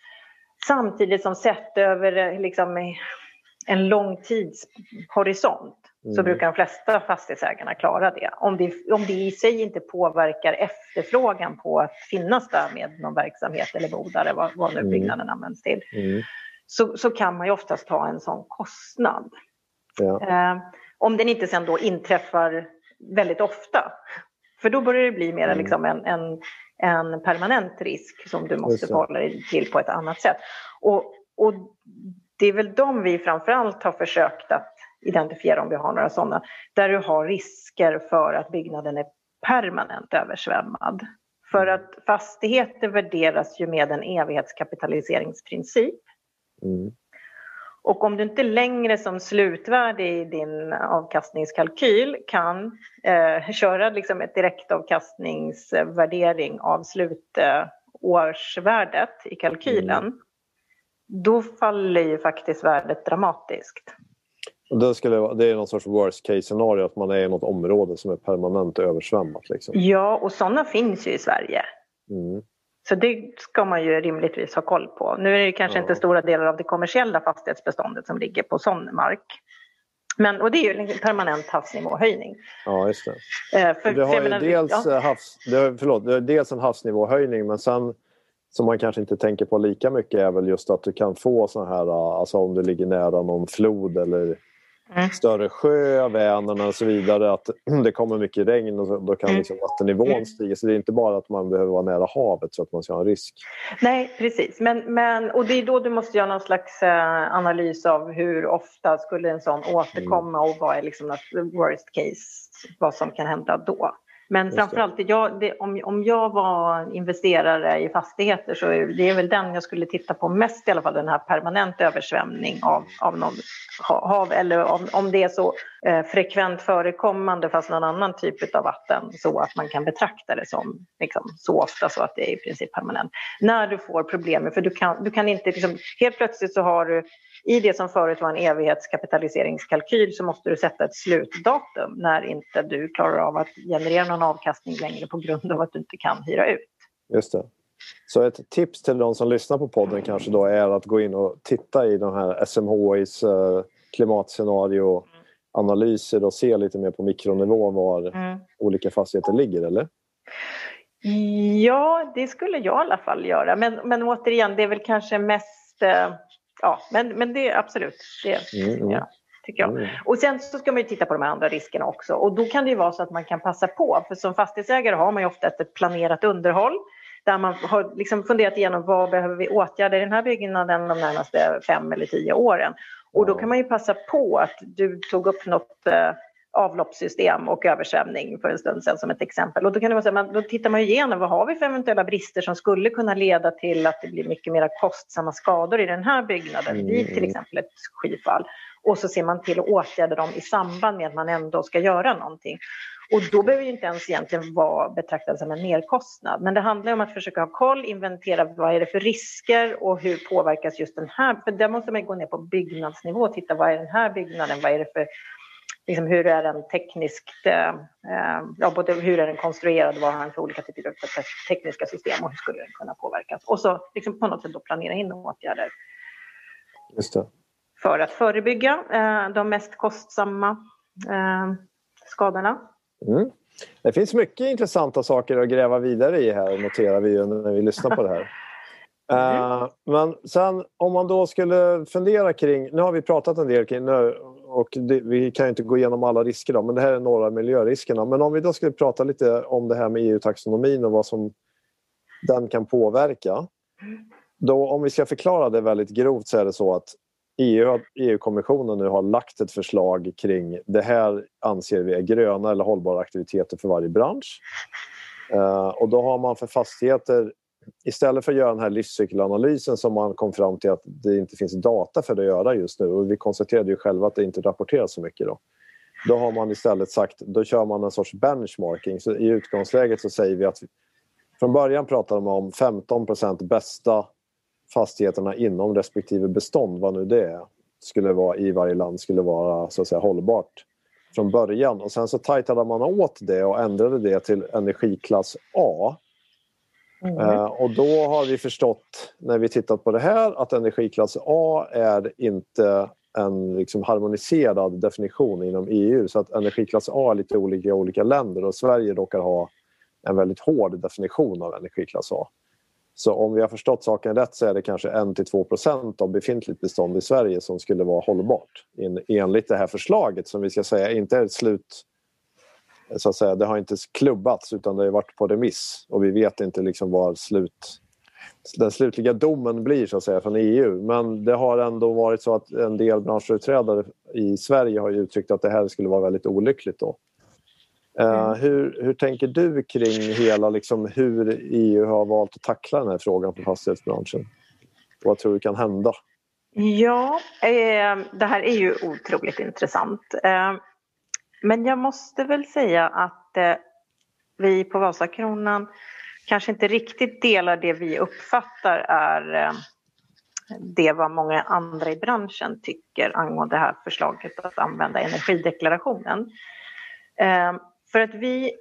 Samtidigt som sett över eh, liksom, en lång tidshorisont mm. så brukar de flesta fastighetsägarna klara det. Om, det. om det i sig inte påverkar efterfrågan på att finnas där med någon verksamhet eller bodare, vad, vad nu mm. byggnaden används till, mm. så, så kan man ju oftast ta en sån kostnad. Ja. Eh, om den inte sen då inträffar väldigt ofta. För då börjar det bli mer mm. liksom en, en, en, permanent risk som du måste förhålla dig till på ett annat sätt. Och, och det är väl de vi framförallt har försökt att identifiera om vi har några sådana, där du har risker för att byggnaden är permanent översvämmad. För mm. att fastigheter värderas ju med en evighetskapitaliseringsprincip. Mm. Och om du inte längre som slutvärde i din avkastningskalkyl kan eh, köra liksom ett direktavkastningsvärdering av slutårsvärdet i kalkylen, mm. då faller ju faktiskt värdet dramatiskt. Det, skulle, det är någon sorts worst case scenario att man är i något område som är permanent översvämmat. Liksom. Ja, och sådana finns ju i Sverige. Mm. Så det ska man ju rimligtvis ha koll på. Nu är det kanske ja. inte stora delar av det kommersiella fastighetsbeståndet som ligger på sån mark. Men, och det är ju en permanent havsnivåhöjning. Ja, just det. Eh, för, det har ju dels, ja. havs, har, förlåt, har dels en havsnivåhöjning men sen som man kanske inte tänker på lika mycket är väl just att du kan få sådana här, alltså om du ligger nära någon flod eller. Större sjö, Vänern och så vidare, att [clears throat] det kommer mycket regn och då kan mm. liksom vattennivån mm. stiga. Så det är inte bara att man behöver vara nära havet så att man ska ha en risk. Nej, precis. Men, men, och det är då du måste göra någon slags eh, analys av hur ofta skulle en sån återkomma och vad är liksom worst case, vad som kan hända då. Men framförallt, jag, det, om, om jag var investerare i fastigheter så är det väl den jag skulle titta på mest i alla fall, den här permanent översvämning av, av någon hav eller om, om det är så Eh, frekvent förekommande fast någon annan typ av vatten så att man kan betrakta det som liksom, så ofta så att det är i princip permanent. När du får problem, för du kan, du kan inte, liksom, helt plötsligt så har du i det som förut var en evighetskapitaliseringskalkyl så måste du sätta ett slutdatum när inte du klarar av att generera någon avkastning längre på grund av att du inte kan hyra ut. Just det. Så ett tips till de som lyssnar på podden kanske då är att gå in och titta i de här SMHIs eh, klimatscenario klimatscenarioanalyser och se lite mer på mikronivå var mm. olika fastigheter ligger, eller? Ja, det skulle jag i alla fall göra. Men, men återigen, det är väl kanske mest uh, ja, men, men det absolut, det mm, mm. ja, tycker jag. Mm. Och sen så ska man ju titta på de här andra riskerna också och då kan det ju vara så att man kan passa på, för som fastighetsägare har man ju ofta ett planerat underhåll där man har liksom funderat igenom vad behöver vi åtgärda i den här byggnaden de närmaste fem eller tio åren. Och då kan man ju passa på att du tog upp något eh, avloppssystem och översvämning för en stund sedan som ett exempel. Och då, kan det vara så då tittar man igenom vad har vi för eventuella brister som skulle kunna leda till att det blir mycket mer kostsamma skador i den här byggnaden mm. vid till exempel ett skyfall. Och så ser man till att åtgärda dem i samband med att man ändå ska göra någonting. Och då behöver ju inte ens egentligen vara betraktad som en merkostnad. Men det handlar om att försöka ha koll, inventera vad är det för risker och hur påverkas just den här. För där måste man gå ner på byggnadsnivå och titta vad är den här byggnaden, vad är det för liksom hur är den tekniskt, eh, ja, både hur är den konstruerad, vad har den för olika typer av tekniska system och hur skulle den kunna påverkas? Och så liksom på något sätt då planera in åtgärder för att förebygga eh, de mest kostsamma eh, skadorna. Mm. Det finns mycket intressanta saker att gräva vidare i här noterar vi när vi lyssnar på det här. Uh, [laughs] men sen om man då skulle fundera kring, nu har vi pratat en del kring nu och det, vi kan inte gå igenom alla risker då, men det här är några miljöriskerna. Men om vi då skulle prata lite om det här med EU-taxonomin och vad som den kan påverka. Då, om vi ska förklara det väldigt grovt så är det så att EU, EU-kommissionen nu har lagt ett förslag kring det här anser vi är gröna eller hållbara aktiviteter för varje bransch. Uh, och då har man för fastigheter istället för att göra den här livscykelanalysen som man kom fram till att det inte finns data för att göra just nu och vi konstaterade ju själva att det inte rapporteras så mycket då. Då har man istället sagt, då kör man en sorts benchmarking. Så I utgångsläget så säger vi att från början pratade man om 15% bästa fastigheterna inom respektive bestånd, vad nu det är, skulle vara i varje land skulle vara så att säga hållbart från början. Och sen så tajtade man åt det och ändrade det till energiklass A Mm. Uh, och då har vi förstått när vi tittat på det här att energiklass A är inte en liksom harmoniserad definition inom EU så att energiklass A är lite olika i olika länder och Sverige råkar ha en väldigt hård definition av energiklass A. Så om vi har förstått saken rätt så är det kanske 1-2 procent av befintligt bestånd i Sverige som skulle vara hållbart enligt det här förslaget som vi ska säga inte är ett slut så att säga, det har inte klubbats utan det har varit på remiss och vi vet inte liksom vad slut, den slutliga domen blir så att säga från EU. Men det har ändå varit så att en del branschföreträdare i Sverige har uttryckt att det här skulle vara väldigt olyckligt. Då. Eh, mm. hur, hur tänker du kring hela liksom, hur EU har valt att tackla den här frågan för fastighetsbranschen? Vad tror du kan hända? Ja, eh, det här är ju otroligt intressant. Eh, men jag måste väl säga att eh, vi på Vasakronan kanske inte riktigt delar det vi uppfattar är eh, det vad många andra i branschen tycker angående det här förslaget att använda energideklarationen. För att vi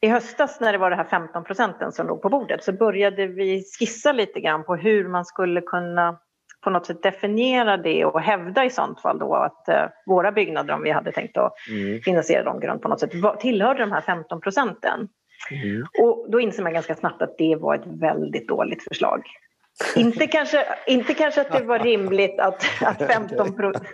i höstas när det var det här 15 procenten som låg på bordet så började vi skissa lite grann på hur man skulle kunna på något sätt definiera det och hävda i sånt fall då att eh, våra byggnader, om vi hade tänkt att mm. finansiera dem grönt på något sätt, tillhörde de här 15 procenten. Mm. Och då inser man ganska snabbt att det var ett väldigt dåligt förslag. inte, kanske, inte kanske att det var rimligt att, att 15 procent...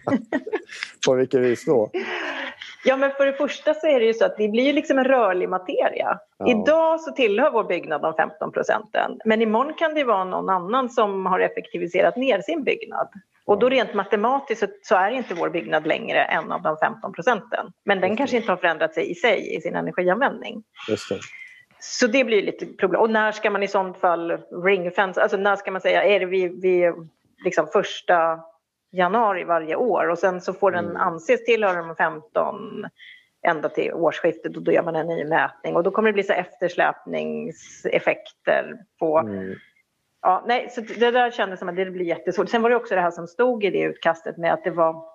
på vilket vis då? [laughs] Ja, men för det första så är det ju så att det blir liksom en rörlig materia. Ja. Idag så tillhör vår byggnad de 15 procenten, men imorgon kan det vara någon annan som har effektiviserat ner sin byggnad. Och då rent matematiskt så, är inte vår byggnad längre en av de 15 procenten. Men den kanske inte har förändrat sig i sig i sin energianvändning. Just det. Så det blir lite problem. Och när ska man i sånt fall ringfence, alltså när ska man säga, är det vid, vid liksom första januari varje år och sen så får den mm. anses tillhöra de 15 ända till årsskiftet och då gör man en ny mätning och då kommer det bli så eftersläpningseffekter på mm. Ja, nej, så det där kändes som att det blir jättesvårt. Sen var det också det här som stod i det utkastet med att det var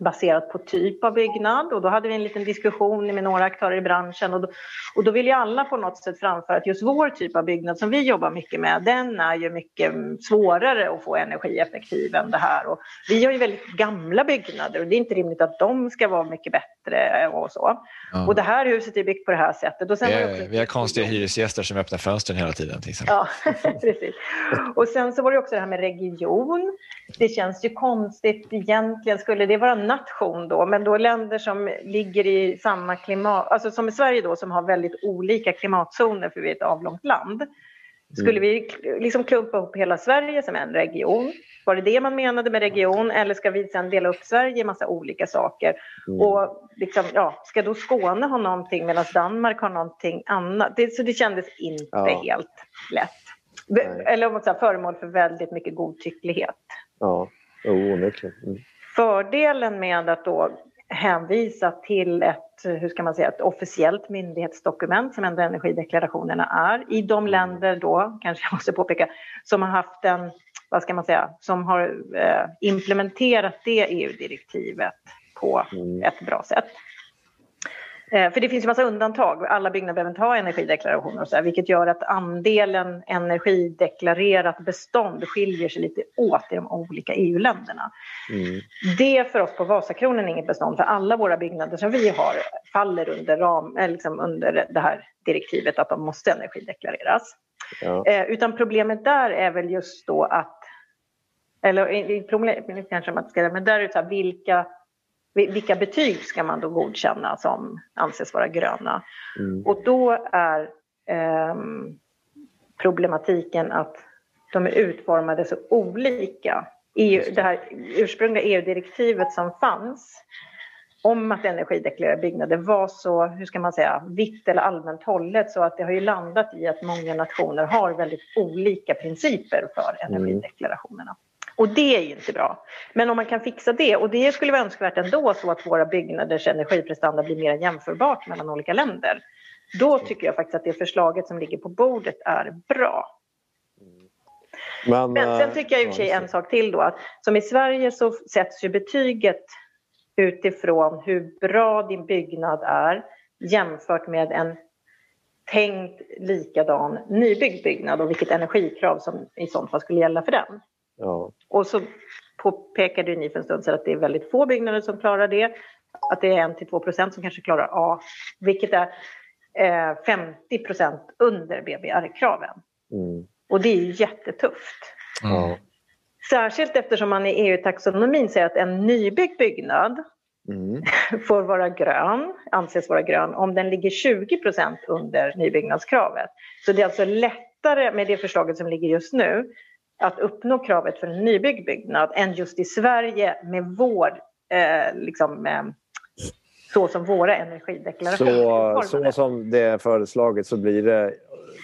baserat på typ av byggnad och då hade vi en liten diskussion med några aktörer i branschen och då, och då vill ju alla på något sätt framföra att just vår typ av byggnad som vi jobbar mycket med den är ju mycket svårare att få energieffektiv än det här och vi har ju väldigt gamla byggnader och det är inte rimligt att de ska vara mycket bättre och så. Ja. Och det här huset är byggt på det här sättet. Och sen vi, är, vi har konstiga hyresgäster som öppnar fönstren hela tiden. Till ja, [laughs] precis. Och sen så var det också det här med region. Det känns ju konstigt egentligen. Skulle det vara nation då, men då länder som ligger i samma klimat, alltså som i Sverige då som har väldigt olika klimatzoner för vi är ett avlångt land. Skulle mm. vi liksom klumpa ihop hela Sverige som en region? Var det det man menade med region eller ska vi sen dela upp Sverige i massa olika saker? Mm. Och liksom, ja, ska då Skåne ha någonting medan Danmark har någonting annat? Det, så det kändes inte ja. helt lätt. Nej. Eller om man säger föremål för väldigt mycket godtycklighet. Ja, onekligen. Mm. Fördelen med att då hänvisa till ett, hur ska man säga, ett officiellt myndighetsdokument som ändå energideklarationerna är i de mm. länder då, kanske jag måste påpeka, som har haft en, vad ska man säga, som har eh, implementerat det EU-direktivet på mm. ett bra sätt. Eh, för det finns ju massa undantag. Alla byggnader behöver inte ha energideklarationer och så här, vilket gör att andelen energideklarerat bestånd skiljer sig lite åt i de olika EU-länderna. Mm. Det för oss på Vasakronan är inget bestånd för alla våra byggnader som vi har faller under, ram, eh, liksom under det här direktivet att de måste energideklareras. Ja. Eh, utan problemet där är väl just då att eller problemet kanske man ska men där är det så här, vilka vilka betyg ska man då godkänna som anses vara gröna? Mm. Och då är eh, problematiken att de är utformade så olika. EU, det här ursprungliga EU-direktivet som fanns om att energideklarera byggnader var så, hur ska man säga, vitt eller allmänt hållet så att det har ju landat i att många nationer har väldigt olika principer för mm. Och det är ju inte bra. Men om man kan fixa det, och det skulle vara önskvärt ändå så att våra byggnaders energiprestanda blir mer jämförbart mellan olika länder. Då tycker jag faktiskt att det förslaget som ligger på bordet är bra. Men, Men sen eh, tycker jag i och för sig en sak till då, att som i Sverige så sätts ju betyget utifrån hur bra din byggnad är jämfört med en tänkt likadan nybyggd byggnad och vilket energikrav som i sånt fall skulle gälla för den. Ja. Och så påpekade ni för en stund sedan att det är väldigt få byggnader som klarar det. Att det är 1-2 procent som kanske klarar A, vilket är eh, 50 procent under BBR-kraven. Mm. Och det är ju jättetufft. Mm. Särskilt eftersom man i EU-taxonomin säger att en nybyggd byggnad mm. [laughs] får vara grön, anses vara grön, om den ligger 20 procent under nybyggnadskravet. Så det är alltså lättare med det förslaget som ligger just nu att uppnå kravet för en nybyggd byggnad än just i Sverige med vår, eh, liksom, eh, så som våra energideklarationer så, så som det är föreslaget så blir det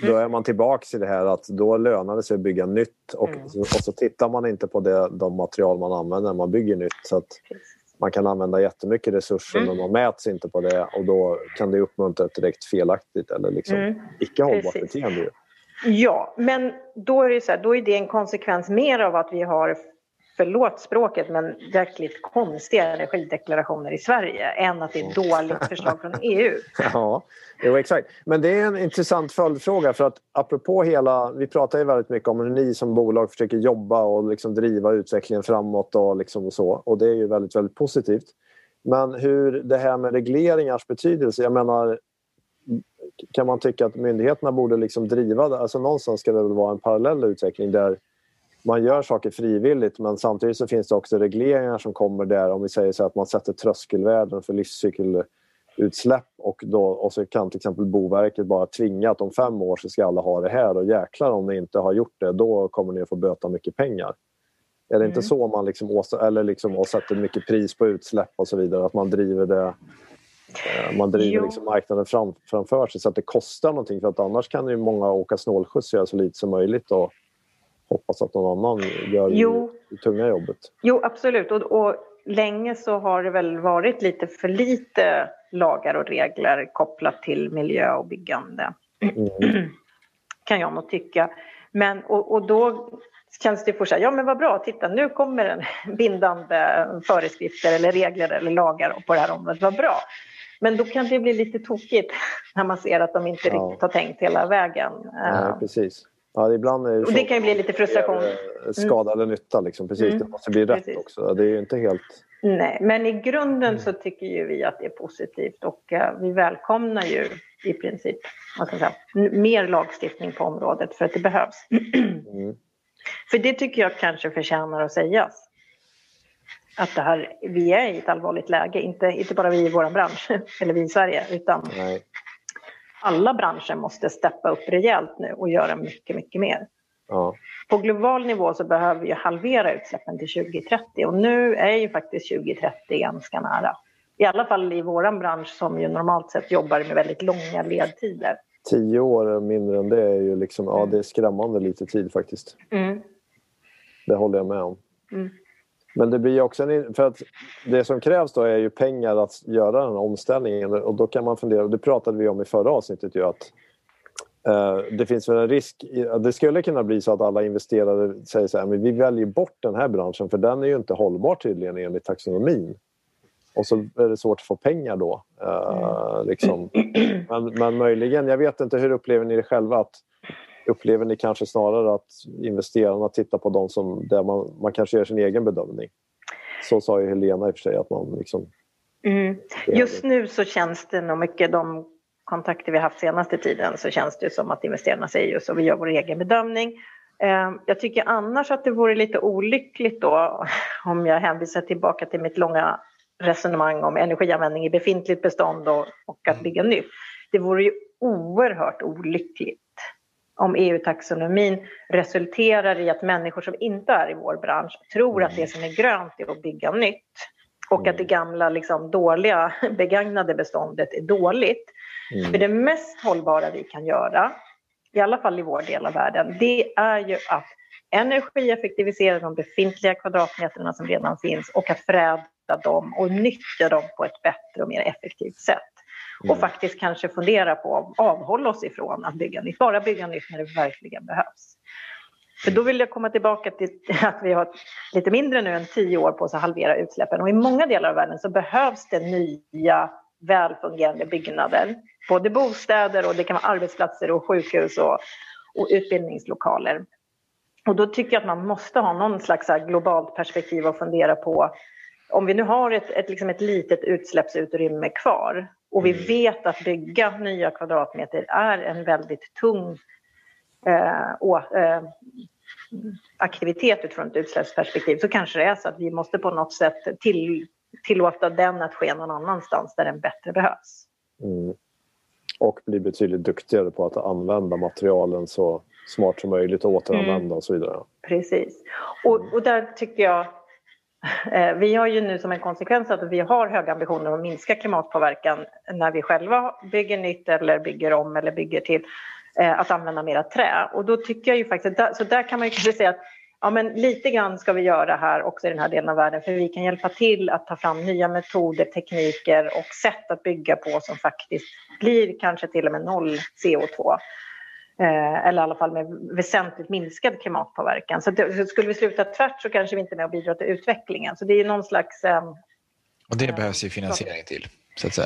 då mm. är man tillbaka i det här att då lönar det sig att bygga nytt och, mm. och så tittar man inte på det, de material man använder när man bygger nytt. Så att man kan använda jättemycket resurser mm. men man mäts inte på det och då kan det uppmuntra ett direkt felaktigt eller liksom mm. icke hållbart beteende. Ja, men då är, det så här, då är det en konsekvens mer av att vi har, förlåt språket, men verkligt konstiga energideklarationer i Sverige än att det är dåligt förslag från EU. [laughs] Ja, jo, exakt. Men det är en intressant följdfråga för att apropå hela, vi pratar ju väldigt mycket om hur ni som bolag försöker jobba och liksom driva utvecklingen framåt och, liksom och så och det är ju väldigt, väldigt positivt. Men hur det här med regleringars betydelse, jag menar kan man tycka att myndigheterna borde liksom driva det. Alltså någonstans ska det väl vara en parallell utveckling där man gör saker frivilligt men samtidigt så finns det också regleringar som kommer där om vi säger så att man sätter tröskelvärden för livscykelutsläpp och, då, och så kan till exempel Boverket bara tvinga att om fem år så ska alla ha det här och jäklar om ni inte har gjort det då kommer ni att få böta mycket pengar. Är det mm. inte så man liksom, eller liksom, och sätter mycket pris på utsläpp och så vidare, att man driver det man driver liksom marknaden fram, framför sig så att det kostar någonting för att annars kan ju många åka snålskjuts och göra så lite som möjligt och hoppas att någon annan gör jo. det tunga jobbet. Jo, absolut. Och, och länge så har det väl varit lite för lite lagar och regler kopplat till miljö och byggande. Mm. [clears throat] kan jag nog tycka. Men, och, och då känns det för sig, ja men vad bra, titta nu kommer en [laughs] bindande föreskrifter eller regler eller lagar på det här området, vad bra. Men då kan det bli lite tokigt [laughs] när man ser att de inte ja. riktigt har tänkt hela vägen. Nej, eh, precis. Ja, ibland är det, det kan ju bli lite frustration. Mm. Skada eller nytta, liksom. precis. Mm. det måste bli rätt precis. också. Det är ju inte helt... Nej, men i grunden mm. så tycker ju vi att det är positivt och uh, vi välkomnar ju i princip säga, mer lagstiftning på området för att det behövs. [clears throat] Mm. För det tycker jag kanske förtjänar att sägas att det här, vi är i ett allvarligt läge, inte, inte bara vi i vår bransch, [laughs] eller vi i Sverige, utan Nej. alla branscher måste steppa upp rejält nu och göra mycket, mycket mer. Ja. På global nivå så behöver vi halvera utsläppen till 2030 och nu är ju faktiskt 2030 ganska nära. I alla fall i vår bransch som ju normalt sett jobbar med väldigt långa ledtider. Tio år mindre än det är ju liksom, ja det är skrämmande lite tid faktiskt. Mm. Det håller jag med om. Mm. Men det blir också en, för att det som krävs då är ju pengar att göra den här omställningen och då kan man fundera, och det pratade vi om i förra avsnittet ju att eh, det finns väl en risk, det skulle kunna bli så att alla investerare säger så här, men vi väljer bort den här branschen för den är ju inte hållbar tydligen enligt taxonomin. och så är det svårt att få pengar då. Uh, liksom. men, men möjligen, jag vet inte, hur upplever ni det själva? Att, upplever ni kanske snarare att investerarna tittar på de som, där man, man kanske gör sin egen bedömning? Så sa ju Helena i och för sig, att man liksom... Mm. Just nu så känns det nog mycket de kontakter vi haft senaste tiden så känns det som att investerarna säger just så, vi gör vår egen bedömning. Ehm, jag tycker annars att det vore lite olyckligt då [laughs] om jag hänvisar tillbaka till mitt långa resonemang om energianvändning i befintligt bestånd och, och att bygga nytt. Det vore ju oerhört olyckligt om EU-taxonomin resulterar i att människor som inte är i vår bransch tror att det som är grönt är att bygga nytt och att det gamla liksom, dåliga [laughs] begagnade beståndet är dåligt. Mm. För det mest hållbara vi kan göra, i alla fall i vår del av världen, det är ju att energieffektivisera de befintliga kvadratmeterna som redan finns och att förädla dem och nyttja dem på ett bättre och mer effektivt sätt. Mm. Och faktiskt kanske fundera på att avhålla oss ifrån att bygga nytt, bara bygga nytt när det verkligen behövs. För då vill jag komma tillbaka till [laughs] att vi har lite mindre nu än tio år på oss att halvera utsläppen och i många delar av världen så behövs det nya välfungerande byggnader. Både bostäder och det kan vara arbetsplatser och sjukhus och, och utbildningslokaler. Och då tycker jag att man måste ha någon slags globalt perspektiv och fundera på om vi nu har ett, ett, liksom ett litet utsläppsutrymme kvar och vi mm. vet att bygga nya kvadratmeter är en väldigt tung eh, och, eh, aktivitet utifrån ett utsläppsperspektiv så kanske det är så att vi måste på något sätt till, tillåta den att ske någon annanstans där den bättre behövs. Mm. Och bli betydligt duktigare på att använda materialen så smart som möjligt och återanvända mm. och så vidare. Precis. Och, och där tycker jag Eh, vi har ju nu som en konsekvens att vi har höga ambitioner att minska klimatpåverkan när vi själva bygger nytt eller bygger om eller bygger till eh, att använda mera trä. Och då tycker jag ju faktiskt, så där kan man ju kanske säga att ja, men lite grann ska vi göra här också i den här delen av världen för vi kan hjälpa till att ta fram nya metoder, tekniker och sätt att bygga på som faktiskt blir kanske till och med noll CO2. Eh, eller i alla fall med väsentligt minskad klimatpåverkan. Så, det, så skulle vi sluta tvärt så kanske vi inte är med och bidrar till utvecklingen. Så det är någon slags... Eh, och det behövs ju finansiering till?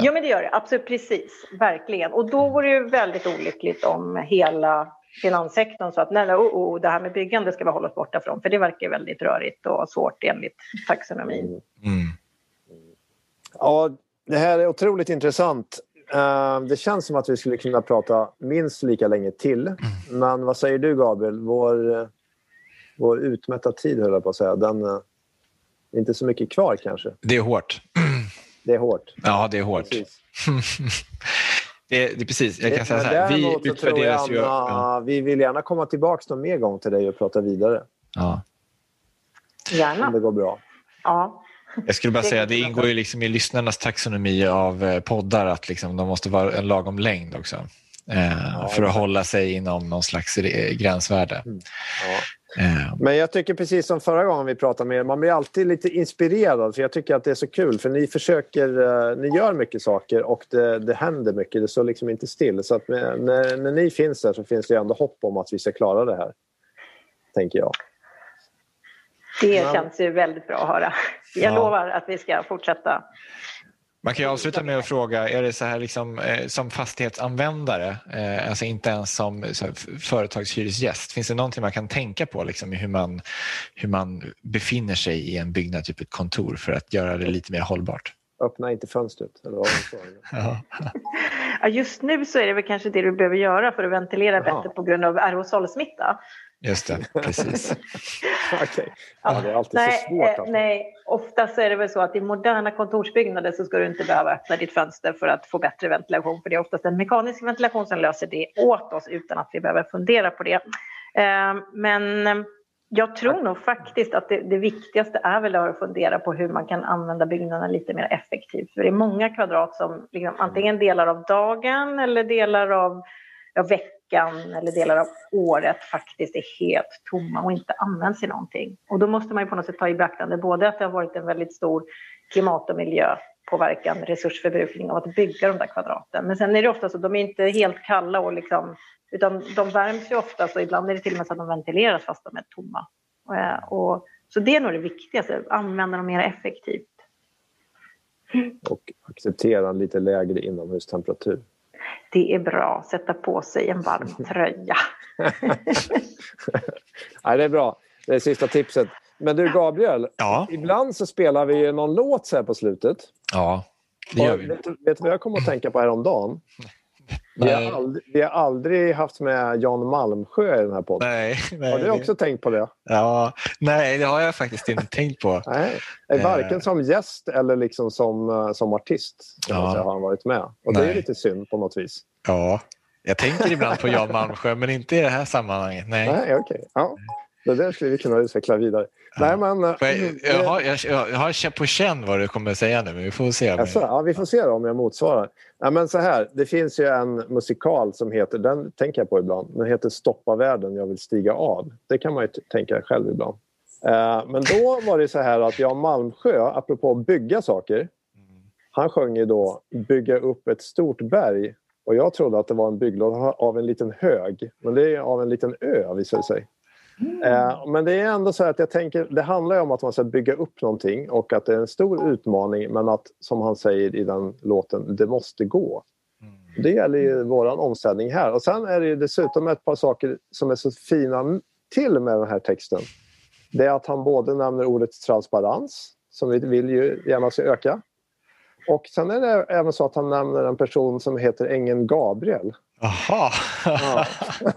Ja, men det gör det. Absolut, precis. Verkligen. Och då vore det väldigt olyckligt om hela finanssektorn sa att nej, nej oh, oh, det här med byggande ska vi hålla oss borta från för det verkar väldigt rörigt och svårt enligt taxonomin. Mm. Ja, det här är otroligt intressant. Eh, det känns som att vi skulle kunna prata minst lika länge till. Men vad säger du Gabriel? Vår, vår utmätta tid höll jag på att säga. Den är eh, inte så mycket kvar kanske. Det är hårt. [clears throat] Det är hårt. Ja, det är hårt. [laughs] Det, det, precis, jag kan säga så här. Vi utvärderas ju... Ja. Vi vill gärna komma tillbaka någon mer gång till dig och prata vidare. Ja. Gärna. Om det går bra. Ja. Jag skulle bara säga, det ingår ju liksom i lyssnarnas taxonomi av eh, poddar att liksom de måste vara en lagom längd också. Eh, ja, för att hålla sig inom någon slags gränsvärde. Mm. Ja. Eh. Men jag tycker precis som förra gången vi pratade med er, man blir alltid lite inspirerad för jag tycker att det är så kul för ni försöker, ni gör mycket saker och det, det händer mycket, det står liksom inte still. Så att när, när ni finns där så finns det ändå hopp om att vi ska klara det här. Tänker jag. Det känns ju väldigt bra att höra. Jag ja. lovar att vi ska fortsätta man kan ju avsluta med att fråga, är det så här liksom, eh, som fastighetsanvändare, eh, alltså inte ens som företagshyresgäst, finns det någonting man kan tänka på liksom, i hur man, hur man befinner sig i en byggnad, typ ett kontor, för att göra det lite mer hållbart? Öppna inte fönstret. Eller vad [laughs] ja. ja, just nu så är det väl kanske det du behöver göra för att ventilera Jaha. bättre på grund av aerosolsmitta. Just det, precis. [laughs] okay. ja, det är alltid nej, så svårt. Alltså. Nej, oftast är det väl så att i moderna kontorsbyggnader så ska du inte behöva öppna ditt fönster för att få bättre ventilation. För det är oftast en mekanisk ventilation som löser det åt oss utan att vi behöver fundera på det. Ehm, men jag tror nog faktiskt att det, det viktigaste är väl att fundera på hur man kan använda byggnaderna lite mer effektivt. För det är många kvadrat som liksom, antingen delar av dagen eller delar av ja, veckan eller delar av året faktiskt är helt tomma och inte används i någonting. Och då måste man ju på något sätt ta i beaktande både att det har varit en väldigt stor klimat och miljöpåverkan, resursförbrukning av att bygga de där kvadraten. Men sen är det ofta så att de är inte helt kalla och liksom, utan de värms ju ofta så ibland är det till och med så att de ventileras fast de är tomma. Eh, och, så det är nog det viktigaste, använda dem mer effektivt. och acceptera en lite lägre inomhustemperatur. Det är bra, sätta på sig en varm [laughs] tröja. [laughs] Nej, det är bra. Det är sista tipset. Men du Gabriel, Ja. ibland så spelar vi någon låt så här på slutet. Ja, det gör Och vi. Vet, vet du vad jag kom att tänka på häromdagen? [laughs] Vi Nej. har, aldrig, vi har aldrig haft med Jan Malmsjö i den här podden. Nej, nej, Har du det- också tänkt på det? Ja, nej, det har jag faktiskt inte [laughs] tänkt på. Nej, varken Eh. som gäst eller liksom som, eh, som artist Ja. säga, har han varit med. Och det är Nej. lite synd på något vis. Ja, jag tänker ibland på Jan Malmsjö, men inte i det här sammanhanget. Nej. Nej, okej. Ja. Det där skulle vi kunna utveckla vidare. Nej, men... eh, Jag, jag, har, jag, jag har på känn vad du kommer säga nu, men vi får se. Om Alltså, ja, vi får se om jag motsvarar. Ja, men så här, det finns ju en musikal som heter, den tänker jag på ibland, den heter Stoppa världen, jag vill stiga av. Det kan man ju tänka själv ibland. Eh, men då var det så här att Jan Malmsjö, apropå att bygga saker, han sjöng ju då Bygga upp ett stort berg. Och jag trodde att det var en bygglåda av en liten hög, men det är av en liten ö visar det sig. Eh, Men det är ändå så att jag tänker, det handlar om att man ska bygga upp någonting och att det är en stor utmaning men att, som han säger i den låten, det måste gå. Det gäller ju våran omställning här. Och sen är det dessutom ett par saker som är så fina till med den här texten. Det är att han både nämner ordet transparens, som vi vill ju gärna ska öka. Och sen är det även så att han nämner en person som heter ängeln Gabriel. Jaha. Ja. [laughs]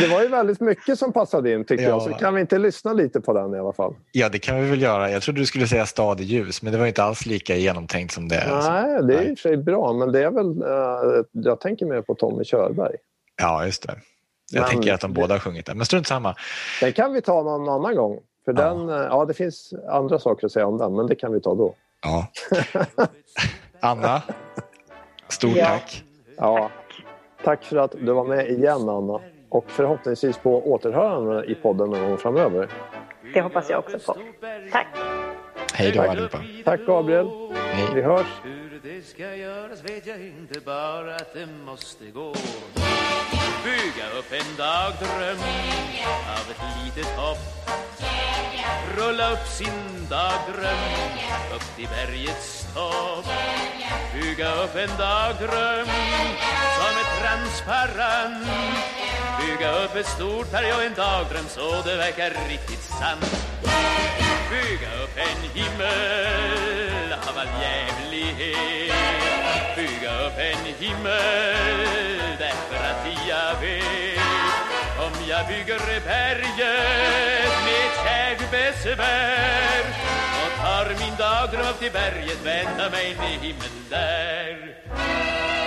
Det var ju väldigt mycket som passade in tycker Ja. jag. Så kan vi inte lyssna lite på den i alla fall? Ja, det kan vi väl göra. Jag trodde du skulle säga stad i ljus, men det var inte alls lika genomtänkt som det. Nej, det är i och för sig bra men det är väl... eh, jag tänker mer på Tommy Körberg. Ja, just det. Jag Men- tänker att de båda har sjungit den, men strunt samma. Den kan vi ta någon annan gång. För Ja. den, eh, ja det finns andra saker att säga om den men det kan vi ta då. Ja. [laughs] Anna, stort Ja. tack. Ja, tack för att du var med igen Anna. Och förhoppningsvis på återhörande i podden någon gång framöver. Det hoppas jag också på. Tack! Hej då allihopa. Tack Gabriel. Hej. Vi hörs. Hur det ska göras vet jag inte, bara att det måste gå Bygga upp en dagdröm av ett litet hopp. Rulla upp sin dagdröm upp till bergets topp. Bygga upp en dagdröm som är transparent. Bygga upp ett stort berg och en dagdröm så det verkar riktigt sant. Bygga upp en himmel av all jävlighet. Bygga upp en himmel därför att jag vet Om jag bygger berget med kärt besvär och tar min dagdröm upp till berget väntar mig en himmel där.